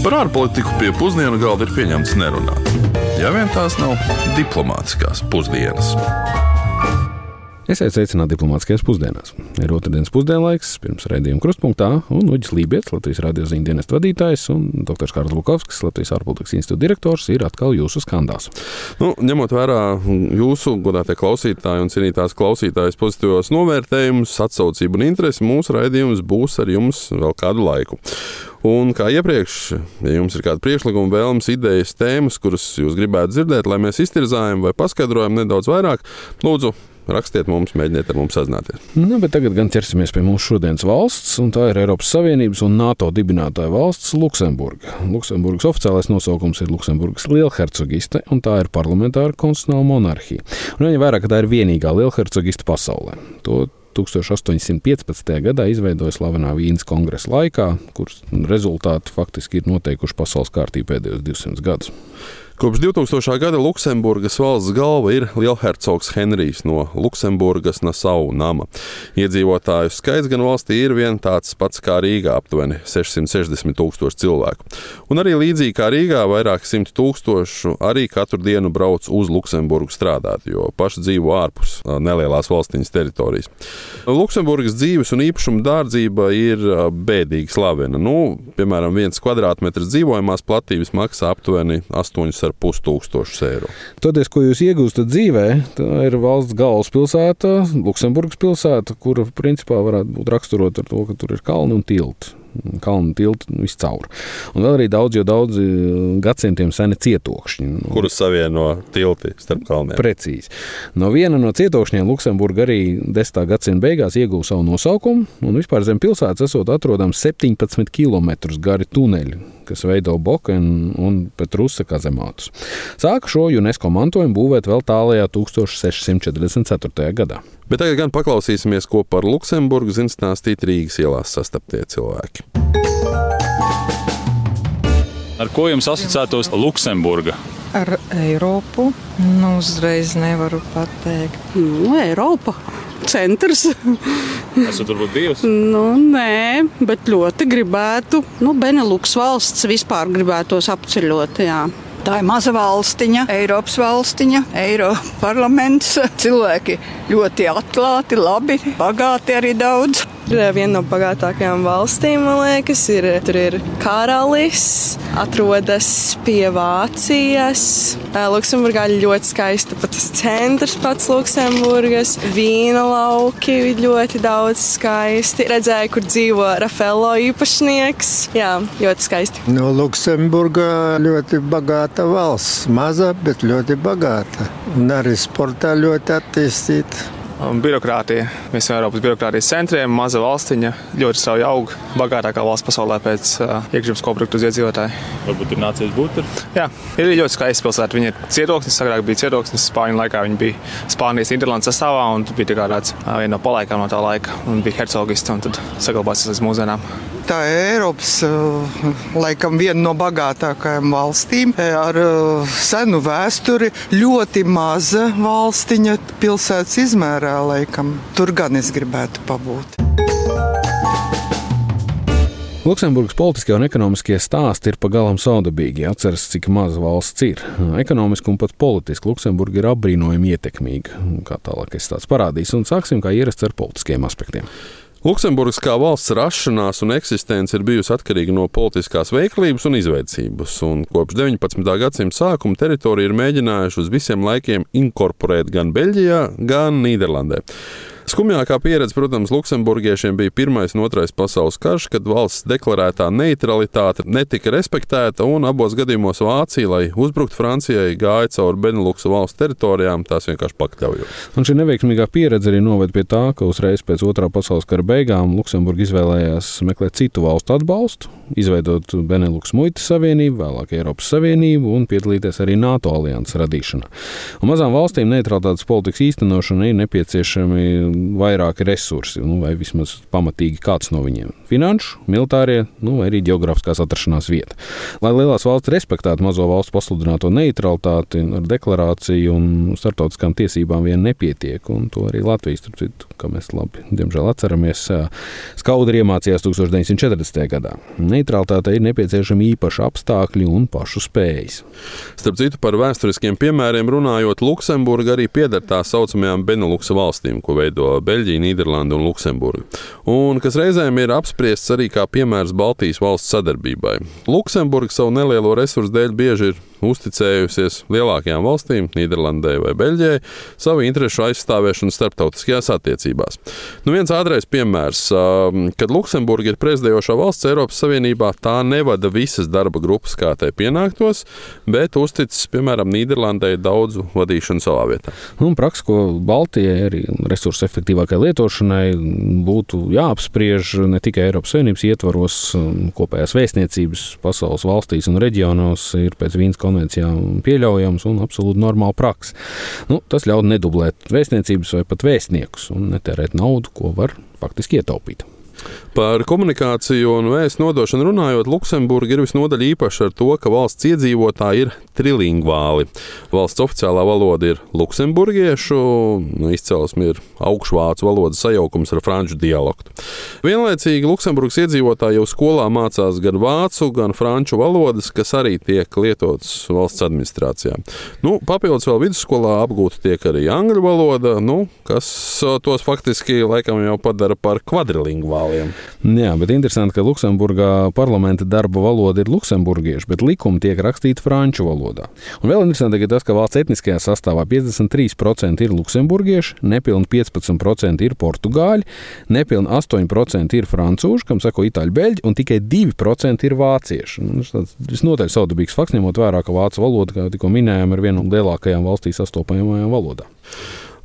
Par ārpolitiku pie pusdienu galda ir pieņemts nerunāt. Ja vien tās nav diplomātiskās pusdienas. Esiet sveicināti diplomātiskajās pusdienās. Ir otrdienas pusdienlaiks, pirms raidījuma krustpunktā, un Uģis Lībijams, Latvijas radio ziņu dienesta vadītājs, un dr. Kārls Bukovskis, Latvijas ārpolitikas institūta direktors, ir atkal jūsu skandās. Nu, ņemot vērā jūsu godātie klausītāji un cienītās klausītājas pozitīvos novērtējumus, atsaucību un interesi, mūsu raidījums būs ar jums vēl kādu laiku. Un kā iepriekš, ja jums ir kāda priekšlikuma, vēlmes, idejas, tēmas, kuras jūs gribētu dzirdēt, lai mēs iztirzājam vai paskaidrojam nedaudz vairāk, lūdzu, rakstiet mums, mēģiniet ar mums sazināties. Nu, tagad gan ķersimies pie mūsu šodienas valsts, un tā ir Eiropas Savienības un NATO dibinātāja valsts Luksemburga. Luksemburgas oficiālais nosaukums ir Luksemburgas lielhercogiste, un tā ir parlamentāra konstitucionāla monarhija. Un viņa vairāk, tā ir vienīgā lielhercogiste pasaulē. To 1815. gadā izveidoja slavenā Vīnas kongresa laikā, kuras rezultāti faktiski ir noteikuši pasaules kārtību pēdējos 200 gadus. Kopš 2000. gada Luksemburgas valsts galva ir Lielhercogs Henrijs no Luksemburgas Nasau nama. Iedzīvotāju skaits gan valstī ir vien tāds pats kā Rīgā, aptuveni 660 tūkstoši cilvēku. Un arī līdzīgi kā Rīgā, vairāk simt tūkstošu arī katru dienu brauc uz Luksemburgu strādāt, jo paši dzīvo ārpus nelielās valstiņas teritorijas. Luksemburgas dzīves un īpašuma dārdzība ir bēdīgi slavena. Nu, piemēram, viens kvadrātmetrs dzīvojamās platības maksā aptuveni 8 ar pustūkstošus eiro. Toties, ko jūs iegūstat dzīvē, tā ir valsts galvaspilsēta, Luksemburgas pilsēta, kura principā varētu būt raksturota ar to, ka tur ir kalni un tilti kalnu tiltu viscaur. Un vēl arī daudz, jo daudzi gadsimtiem seni cietokšņi. Nu, Kurus savieno tilti starp kalniem? Precīzi. No viena no cietokšņiem Luksemburga arī 10. gadsimta beigās ieguva savu nosaukumu, un vispār zem pilsētas esot atrodams 17 km gari tuneļi, kas veido Bokenu un Petrusa kazemātus. Sāka šo UNESCO mantojumu būvēt vēl tālajā 1644. gadā. Bet tagad gan paklausīsimies, ko par Luksemburgu zina stāstīt Rīgas ielās sastaptie cilvēki. Ar ko jums asociētos Luksemburga? Ar Eiropu nu, uzreiz nevaru pateikt. Nu, Eiropa centrs. Esat varbūt bijusi? nu, nē, bet ļoti gribētu. Nu, Beneluks valsts vispār gribētos apceļot. Jā. Tā ir maza valstiņa, Eiropas valstiņa, Eiropas parlaments. Cilvēki ļoti atklāti, labi, bagāti arī daudz. Ir viena no bagātākajām valstīm, man liekas, ir, tur ir karalis, atrodas pie Vācijas. Luksemburgā ir ļoti skaista pat tas centrs pats Luksemburgas, vīna lauki ļoti daudz skaisti. Redzēju, kur dzīvo Rafaelo īpašnieks. Jā, ļoti skaisti. No Luksemburga ļoti bagāta valsts, maza, bet ļoti bagāta. Un arī sportā ļoti attīstīta. Birokrātija. Mēs esam Eiropas birokrātijas centriem, maza valstiņa, ļoti strauji aug, bagātākā valsts pasaulē pēc iekšzemes koprodukta uz iedzīvotāju. Varbūt ir nācies būt tur? Jā, ir ļoti skaista pilsēta. Viņa ir cietoksnis, agrāk bija cietoksnis, Spāņu laikā viņa bija Spānijas Interlandes sastāvā, un bija tā kā tāds viena no palaikām no tā laika, un bija hercogista, un tad saglabāsies līdz mūsdienām tā ir Eiropas laikam viena no bagātākajām valstīm ar senu vēsturi. Ļoti maza valstiņa pilsētas izmērā, laikam. Tur gan es gribētu pabūt. Luksemburgas politiskie un ekonomiskie stāsti ir pagalam saudabīgi. Atceras, cik maza valsts ir. Ekonomiski un pat politiski Luksemburga ir apbrīnojami ietekmīga. Kā tālākais stāsts parādīs, un sāksim kā ierasts ar politiskiem aspektiem. Luksemburgas kā valsts rašanās un eksistence ir bijusi atkarīga no politiskās veiklības un izveicības, un kopš 19. gadsimta sākuma teritorija ir mēģinājuši uz visiem laikiem inkorporēt gan Beļģijā, gan Nīderlandē. Skumjākā pieredze, protams, Luksemburgiešiem bija Pirmais un Otrais pasaules karš, kad valsts deklarētā neutralitāte netika respektēta, un abos gadījumos Vācija, lai uzbruktu Francijai, gāja cauri Beneluksu valstu teritorijām, tās vienkārši pakļaujot. Un šī neveiksmīgā pieredze arī noved pie tā, ka uzreiz pēc Otrā pasaules kara beigām Luksemburga izvēlējās meklēt citu valstu atbalstu, izveidot Beneluksu muitas savienību, vēlāk Eiropas Savienību un piedalīties arī NATO alianses radīšanā. Un mazām valstīm neutralitātes politikas īstenošana ir nepieciešami vairāki resursi, nu, vai vismaz pamatīgi kāds no viņiem - finanšu, militārie, nu, vai arī geogrāfiskās atrašanās vieta. Lai lielās valsts respektētu mazo valstu pasludināto neutralitāti ar deklarāciju un starptautiskām tiesībām vien nepietiek, un to arī Latvijas, starp citu, kā mēs labi, diemžēl atceramies, skaudri iemācījās 1940. gadā. Neutralitātei ir nepieciešami īpaši apstākļi un pašu spējas. Starp citu, par vēsturiskiem piemēriem runājot, Luksemburga arī pieder tā saucamajām Beneluksa valstīm, ko veido Beļģija, Nīderlanda un Luksemburga, un kas reizēm ir apspriests arī kā piemērs Baltijas valsts sadarbībai. Luksemburga savu nelielo resursu dēļ bieži ir uzticējusies lielākajām valstīm, Nīderlandē vai Beļģijai, savu interesu aizstāvēšanu starptautiskajās attiecībās. Nu, viens ātrais piemērs, kad Luksemburga ir prezidējošā valsts Eiropas Savienībā, tā nevada visas darba grupas, kā tai pienāktos, bet uzticas, piemēram, Nīderlandē daudzu vadīšanu savā vietā. Nu, Praksa, ko Baltijai arī resursu efektīvākai lietošanai būtu jāapspriež ne tikai Eiropas Savienības ietvaros, kopējās vēstniecības pasaules valstīs un reģionos, ir pēc Vīnas konvencijām pieļaujams un absolūti normāla praksa. Nu, tas ļauj nedublēt vēstniecības vai pat vēstniekus un netērēt naudu, ko var faktiski ietaupīt. Par komunikāciju un vēstu nodošanu runājot, Luksemburga ir visnotaļ īpaša ar to, ka valsts iedzīvotāji ir trilingvāli. Valsts oficiālā valoda ir luksemburgiešu, nu, izcelsme ir augšvācu valodas sajaukums ar franču dialektu. Vienlaicīgi Luksemburgas iedzīvotāji jau skolā mācās gan vācu, gan franču valodas, kas arī tiek lietotas valsts administrācijā. Nu, papildus vēl vidusskolā apgūta tiek arī angļu valoda, nu, kas tos faktiski laikam jau padara par kvadrilingvāliem. Jā, bet interesanti, ka Luksemburgā parlamenta darba valoda ir luksemburgiešu, bet likumi tiek rakstīti franču valodā. Un vēl interesanti, ka tas, ka valsts etniskajā sastāvā 53% ir luksemburgieši, nepilni 15% ir portugāļi, nepilni 8% ir francūži, kam sako itāļu beļģi, un tikai 2% ir vācieši. Nu, tas visnotaļ savdabīgs fakts, ņemot vērā, ka vācu valoda, kā tikko minējām, ir viena no lielākajām valstī sastopamajām valodām.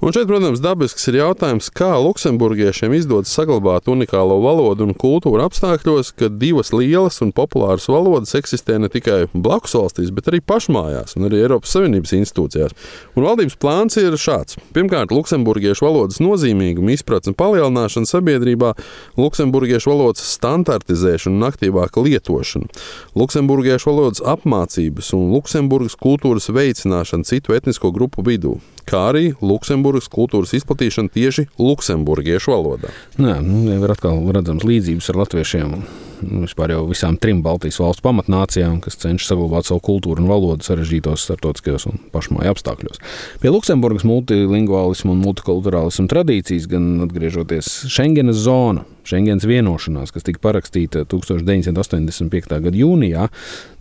Un šeit, protams, dabisks ir jautājums, kā luksemburgiešiem izdodas saglabāt unikālo valodu un kultūru apstākļos, kad divas lielas un populāras valodas eksistē ne tikai blakus valstīs, bet arī pašmājās un arī Eiropas Savienības institūcijās. Un valdības plāns ir šāds. Pirmkārt, luksemburgiešu valodas nozīmīguma izpratne palielināšana sabiedrībā, luksemburgiešu valodas standartizēšana un aktīvāka lietošana, luksemburgiešu valodas apmācības un Luksemburgas kultūras veicināšana citu etnisko grupu vidū kā arī Luksemburgas kultūras izplatīšana tieši luksemburgiešu valodā. Jā, nu, jau ir atkal redzams līdzības ar latviešiem. Vispār jau visām trim Baltijas valstu pamatnācijām, kas cenšas saglabāt savu kultūru un valodu sarežģītos starptautiskajos un pašmāju apstākļos. Pie Luksemburgas multilingvālismu un multikulturālismu tradīcijas, gan atgriežoties Schengenas zona, Schengens vienošanās, kas tika parakstīta 1985. gada jūnijā,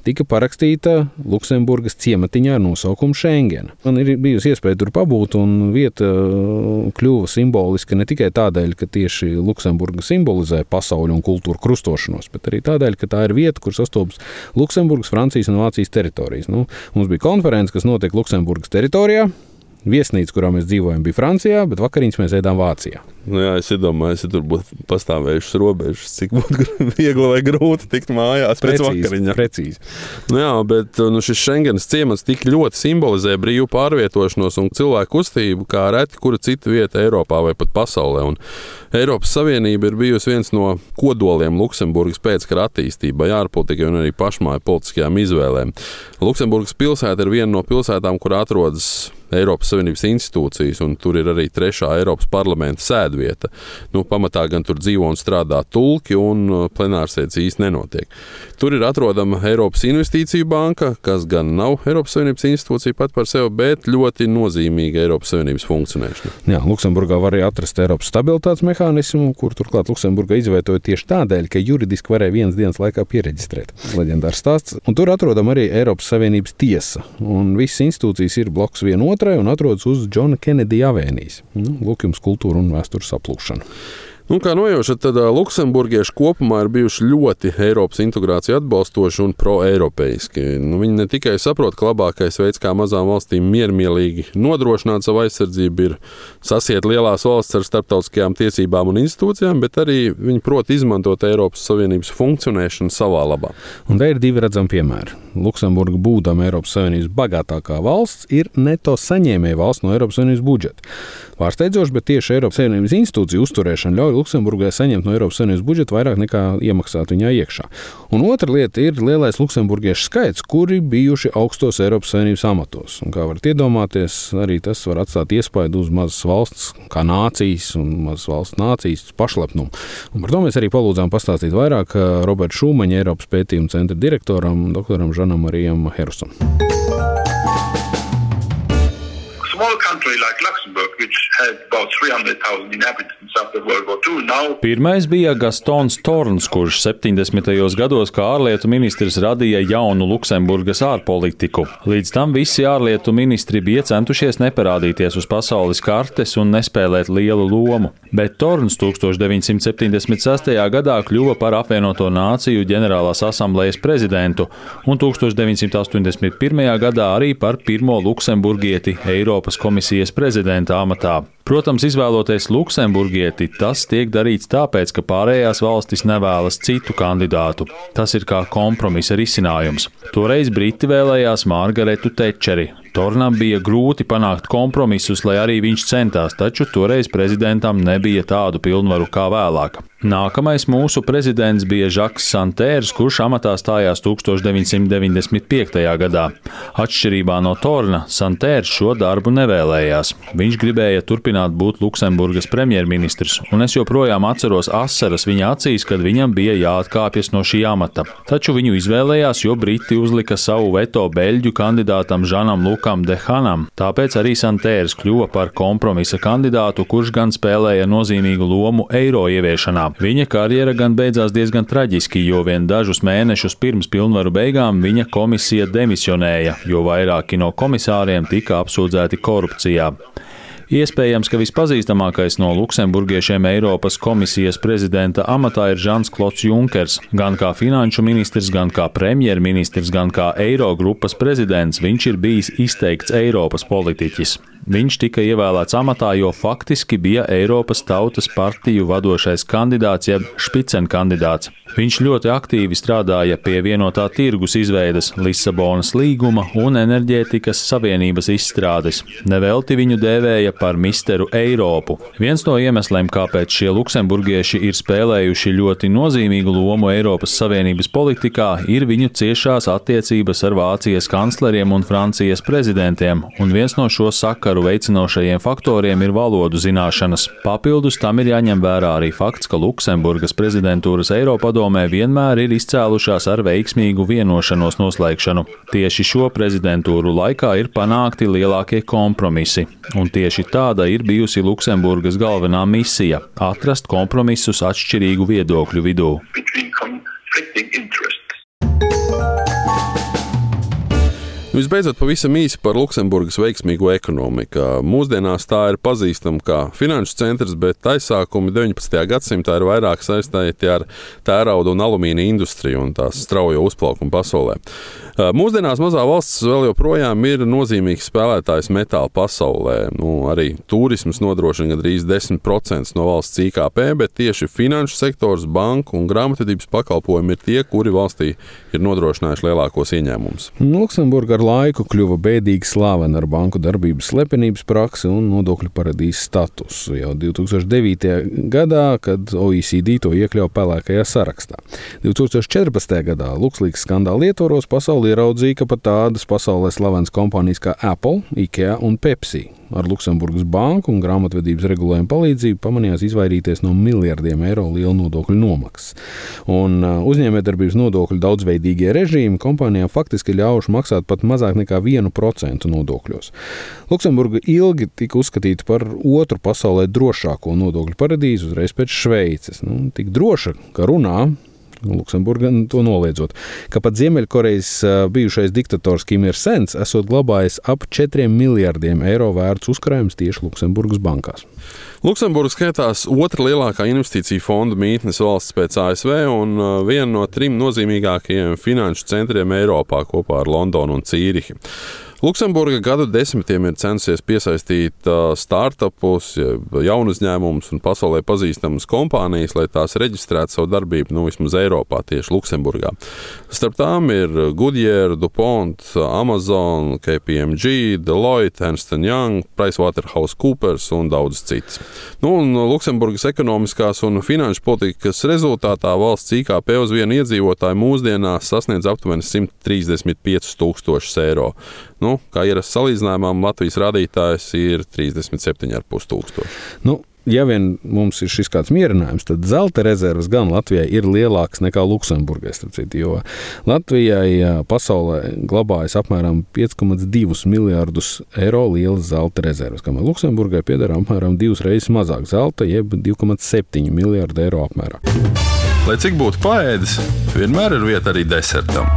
tika parakstīta Luksemburgas ciematiņā ar nosaukumu Schengen. Man ir bijusi iespēja tur pabūt, un vieta uh, kļuva simboliska ne tikai tādēļ, ka tieši Luksemburga simbolizē pasaules un kultūru krustošanos, bet arī tādēļ, ka tā ir vieta, kur sastopas Luksemburgas, Francijas un Vācijas teritorijas. Nu, mums bija konference, kas notiek Luksemburgas teritorijā. Viesnīca, kurā mēs dzīvojam, bija Francijā, bet vakariņas mēs ēdām Vācijā. Nu, jā, es iedomājos, ja tur būtu pastāvējušas robežas, cik būtu viegli vai grūti tikt mājās pēc vakariņām. Precīzi. Nu, jā, bet nu, šis Schengens ciemats tik ļoti simbolizē brīvu pārvietošanos un cilvēku kustību, kā reti kura cita vieta Eiropā vai pat pasaulē. Un Eiropas Savienība ir bijusi viens no kodoliem Luksemburgas pēckara attīstībai, ārpolitikai un arī pašmāju politiskajām izvēlēm. Luksemburgas pilsēta ir viena no pilsētām, kur atrodas Eiropas Savienības institūcijas, un tur ir arī trešā Eiropas parlamenta sēdvieta. Nu, pamatā gan tur dzīvo un strādā tulki, un uh, plenārsēdes īsti nenotiek. Tur ir atrodama Eiropas Investīciju banka, kas gan nav Eiropas Savienības institūcija pat par sevi, bet ļoti nozīmīga Eiropas Savienības funkcionēšana. Jā, Luksemburgā var arī atrast Eiropas stabilitātes mehānismu, kur turklāt Luksemburga izveidoja tieši tādēļ, ka juridiski varēja vienas dienas laikā pieregistrēt. Leģendārs stāsts. Un tur atrodama arī Eiropas Savienības tiesa. Un visas institūcijas ir blakus vienotrai un atrodas uz Džona Kenedija avēnijas. Nu, lūk, jums kultūra un vēstures saplūšana. Nu, kā nojaušat, tad luksemburgieši kopumā ir bijuši ļoti Eiropas integrāciju atbalstoši un pro-eiropeiski. Nu, viņi ne tikai saprot, ka labākais veids, kā mazām valstīm miermīlīgi nodrošināt savu aizsardzību, ir sasiet lielās valsts ar starptautiskajām tiesībām un institūcijām, bet arī viņi prot izmantot Eiropas Savienības funkcionēšanu savā labā. Un te ir divi redzami piemēri. Luksemburga būdama Eiropas Savienības bagātākā valsts, ir neto saņēmēja valsts no Eiropas Savienības budžeta. Pārsteidzoši, bet tieši Eiropas Savienības institūciju uzturēšana ļauj Luksemburgai saņemt no Eiropas Savienības budžeta vairāk nekā iemaksāt viņā iekšā. Un otra lieta ir lielais luksemburgiešu skaits, kuri bijuši augstos Eiropas Savienības amatos. Un, kā varat iedomāties, arī tas var atstāt iespaidu uz mazas valsts, kā nācijas un mazas valsts nācijas pašlepnumu. Un par to mēs arī palūdzām pastāstīt vairāk Roberta Šūmaņa, Eiropas pētījuma centra direktoram, doktoram Žanam Anna Maria Mahersson. Like Luxembourg, which had about 300,000 inhabitants after World War II, now Pirmais bija Gastons Torns, kurš 70. gados kā ārlietu ministrs radīja jaunu Luksemburgas ārpolitiku. Līdz tam visi ārlietu ministri bija centušies neparādīties uz pasaules kartes un nespēlēt lielu lomu. Bet Torns 1976. gadā kļuva par apvienoto nāciju ģenerālās asamblējas prezidentu un 1981. gadā arī par pirmo luksemburgieti Eiropas komisijas prezidenta amatā. Protams, izvēloties Luksemburgieti, tas tiek darīts tāpēc, ka pārējās valstis nevēlas citu kandidātu. Tas ir kā kompromisa risinājums. Toreiz Briti vēlējās Margaretu Tečeri. Tornam bija grūti panākt kompromisus, lai arī viņš centās, taču toreiz prezidentam nebija tādu pilnvaru kā vēlāk. Nākamais mūsu prezidents bija Žaks Santērs, kurš amatā stājās 1995. gadā. Atšķirībā no Torna, Santērs šo darbu nevēlējās. Viņš gribēja turpināt būt Luksemburgas premjerministrs, un es joprojām atceros asaras viņa acīs, kad viņam bija jāatkāpjas no šī amata. Taču viņu izvēlējās, jo Briti uzlika savu veto beļģu kandidātam Žanam Lukam Dehanam. Tāpēc arī Santērs kļuva par kompromisa kandidātu, kurš gan spēlēja nozīmīgu lomu eiro ieviešanā. Viņa karjera gan beidzās diezgan traģiski, jo vien dažus mēnešus pirms pilnvaru beigām viņa komisija demisionēja, jo vairāki no komisāriem tika apsūdzēti korupcijā. Iespējams, ka vispazīstamākais no luksemburgiešiem Eiropas komisijas prezidenta amatā ir Žans Klots Junkers. Gan kā finanšu ministrs, gan kā premjerministrs, gan kā Eirogrupas prezidents viņš ir bijis izteikts Eiropas politiķis. Viņš tika ievēlēts amatā, jo faktiski bija Eiropas Tautas partiju vadošais kandidāts, jeb špicen kandidāts. Viņš ļoti aktīvi strādāja pie vienotā tirgus izveidas, Lisabonas līguma un enerģētikas savienības izstrādes. Nevelti viņu dēvēja par misteru Eiropu. Viens no iemesliem, kāpēc šie luksemburgieši ir spēlējuši ļoti nozīmīgu lomu Eiropas Savienības politikā, ir viņu ciešās attiecības ar Vācijas kancleriem un Francijas prezidentiem, un viens no šo sakaru veicinošajiem faktoriem ir valodu zināšanas. Papildus tam ir jāņem vērā arī fakts, ka Luksemburgas prezidentūras Eiropadomē vienmēr ir izcēlušās ar veiksmīgu vienošanos noslēgšanu. Tieši šo prezidentūru laikā ir panākti lielākie kompromisi, un tieši tāda ir bijusi Luksemburgas galvenā misija - atrast kompromisus atšķirīgu viedokļu vidū. Visbeidzot, pavisam īsi par Luksemburgas veiksmīgo ekonomiku. Mūsdienās tā ir pazīstama kā finanšu centrs, bet aizsākumi 19. gadsimtā ir vairāk saistīti ar tērauda un alumīnija industriju un tās straujo uzplaukumu pasaulē. Mūsdienās mazā valsts vēl joprojām ir nozīmīgs spēlētājs metāla pasaulē. Nu, arī turisms nodrošina gandrīz 10% no valsts IKP, bet tieši finanšu sektors, banku un grāmatvedības pakalpojumi ir tie, kuri valstī ir nodrošinājuši lielākos ieņēmumus. Luksemburga ar laiku kļuva bēdīgi slavena ar banku darbības slepenības praksi un nodokļu paradīzes statusu. Jau 2009. gadā, kad OECD to iekļāva pelēkajā sarakstā. 2014. gadā Luxlīks skandāla ietvaros pasaulē ieraudzīja, ka pat tādas pasaulē slavenas kompānijas kā Apple, IKEA un Pepsi ar Luksemburgas banku un grāmatvedības regulējumu palīdzību pamanījās izvairīties no miljardiem eiro liela nodokļu nomaksas. Un uzņēmējdarbības nodokļu daudzveidīgie režīmi kompānijām faktiski ļaujuši maksāt pat mazāk nekā 1% nodokļos. Luksemburga ilgi tika uzskatīta par otru pasaulē drošāko nodokļu paradīzi uzreiz pēc Šveices. Nu, tik droša, ka runā Luksemburga to noliedzot, ka pat Ziemeļkorejas bijušais diktators Kim Ir-sens esot glabājis ap 4 miljardiem eiro vērts uzkrājums tieši Luksemburgas bankās. Luksemburga skaitās otra lielākā investīcija fonda mītnes valsts pēc ASV un viena no trim nozīmīgākajiem finanšu centriem Eiropā kopā ar Londonu un Cīrihi. Luksemburga gadu desmitiem ir censies piesaistīt startupus, jaunu uzņēmumus un pasaulē pazīstamas kompānijas, lai tās reģistrētu savu darbību, nu, vismaz Eiropā, tieši Luksemburgā. Starp tām ir Goodyear, DuPont, Amazon, KPMG, Deloitte, Ernst Young, PricewaterhouseCoopers un daudzas citas. Nu, un Luksemburgas ekonomiskās un finanšu politikas rezultātā valsts IKP uz vienu iedzīvotāju mūsdienās sasniedz aptuveni 135 tūkstošus eiro. Nu, kā ierasts salīdzinājumam, Latvijas rādītājs ir 37,5 tūkstoši. Nu. Ja vien mums ir šis kāds mierinājums, tad zelta rezerves gan Latvijai ir lielākas nekā Luksemburgai. Jo Latvijai pasaulē glabājas apmēram 5,2 miljardus eiro lielas zelta rezerves, kamēr Luksemburgai pieder apmēram divas reizes mazāk zelta, jeb 2,7 miljardu eiro apmērā. Lai cik būtu paēdis, vienmēr ir vieta arī desertam.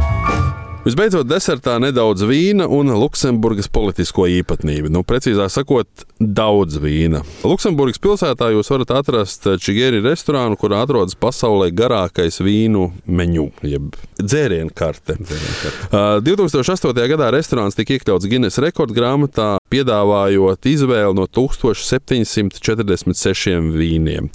Visbeidzot, desertā nedaudz vīna un Luksemburgas politisko īpatnību. Nu, precīzāk sakot, daudz vīna. Luksemburgas pilsētā jūs varat atrast čigēri restorānu, kurā atrodas pasaulē garākais vīnu menu, jeb dzērienu karte. Dzērienu karte. Uh, 2008. gadā restorāns tika iekļauts Guinness rekordgrāmatā, piedāvājot izvēli no 1746 vīniem.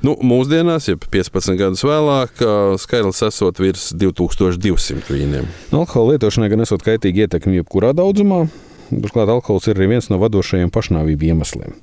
Nu, mūsdienās, ja 15 gadus vēlāk, skaitlis esot virs 2200 vīniem. Alkohola lietošanai gan esot kaitīga ietekme jebkurā daudzumā, Turklāt alkohols ir arī viens no vadošajiem pašnāvību iemesliem,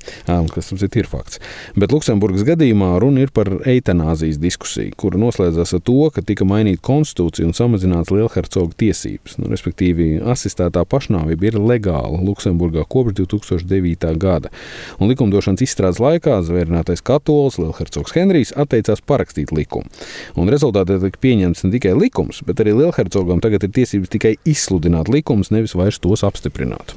kas cit, ir fakts. Bet Luksemburgas gadījumā runa ir par eitanāzijas diskusiju, kura noslēdzās ar to, ka tika mainīta konstitūcija un samazināts lielhercoga tiesības. Nu, respektīvi, asistētā pašnāvība ir legāla Luksemburgā kopš 2009. gada. Un likumdošanas izstrādes laikā zvērinātais katolis Lielhercogs Henrijs atteicās parakstīt likumu. Un rezultātā tika pieņemts ne tikai likums, bet arī Lielhercogam tagad ir tiesības tikai izsludināt likumus, nevis vairs tos apstiprināt.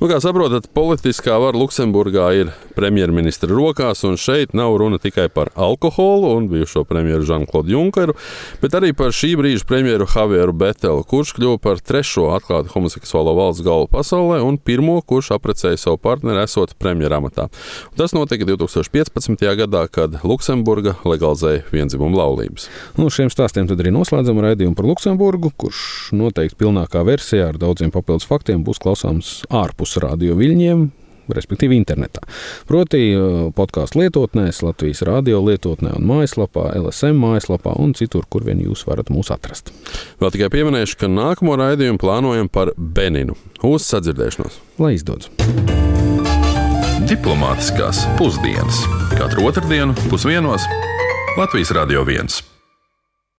Nu, kā saprotat, politiskā vara Luksemburgā ir premjerministra rokās, un šeit nav runa tikai par alkoholu un bijušo premjeru Žanu-Klodu Junkeru, bet arī par šī brīža premjeru Javieru Betelu, kurš kļuva par trešo atklātu homoseksuālo valsts galvu pasaulē un pirmo, kurš apprecēja savu partneri, esot premjeramatā. Tas notika 2015. gadā, kad Luksemburga legalizēja vienzimumu laulības. Nu, šiem stāstiem arī noslēdzam raidījumu par Luksemburgu, kurš noteikti pilnākā versijā ar daudziem papildus faktiem būs klausāms ārpus radio viļņiem, respektīvi internetā. Proti, uh, podkāstu lietotnēs, Latvijas radio lietotnē un mājaslapā, LSM mājaslapā un citur, kur vien jūs varat mūs atrast. Vēl tikai pieminēšu, ka nākamo raidījumu plānojam par Beninu. Uz sadzirdēšanos! Lai izdodas! Diplomātiskās pusdienas katru otrdienu pusdienos Latvijas Radio 1.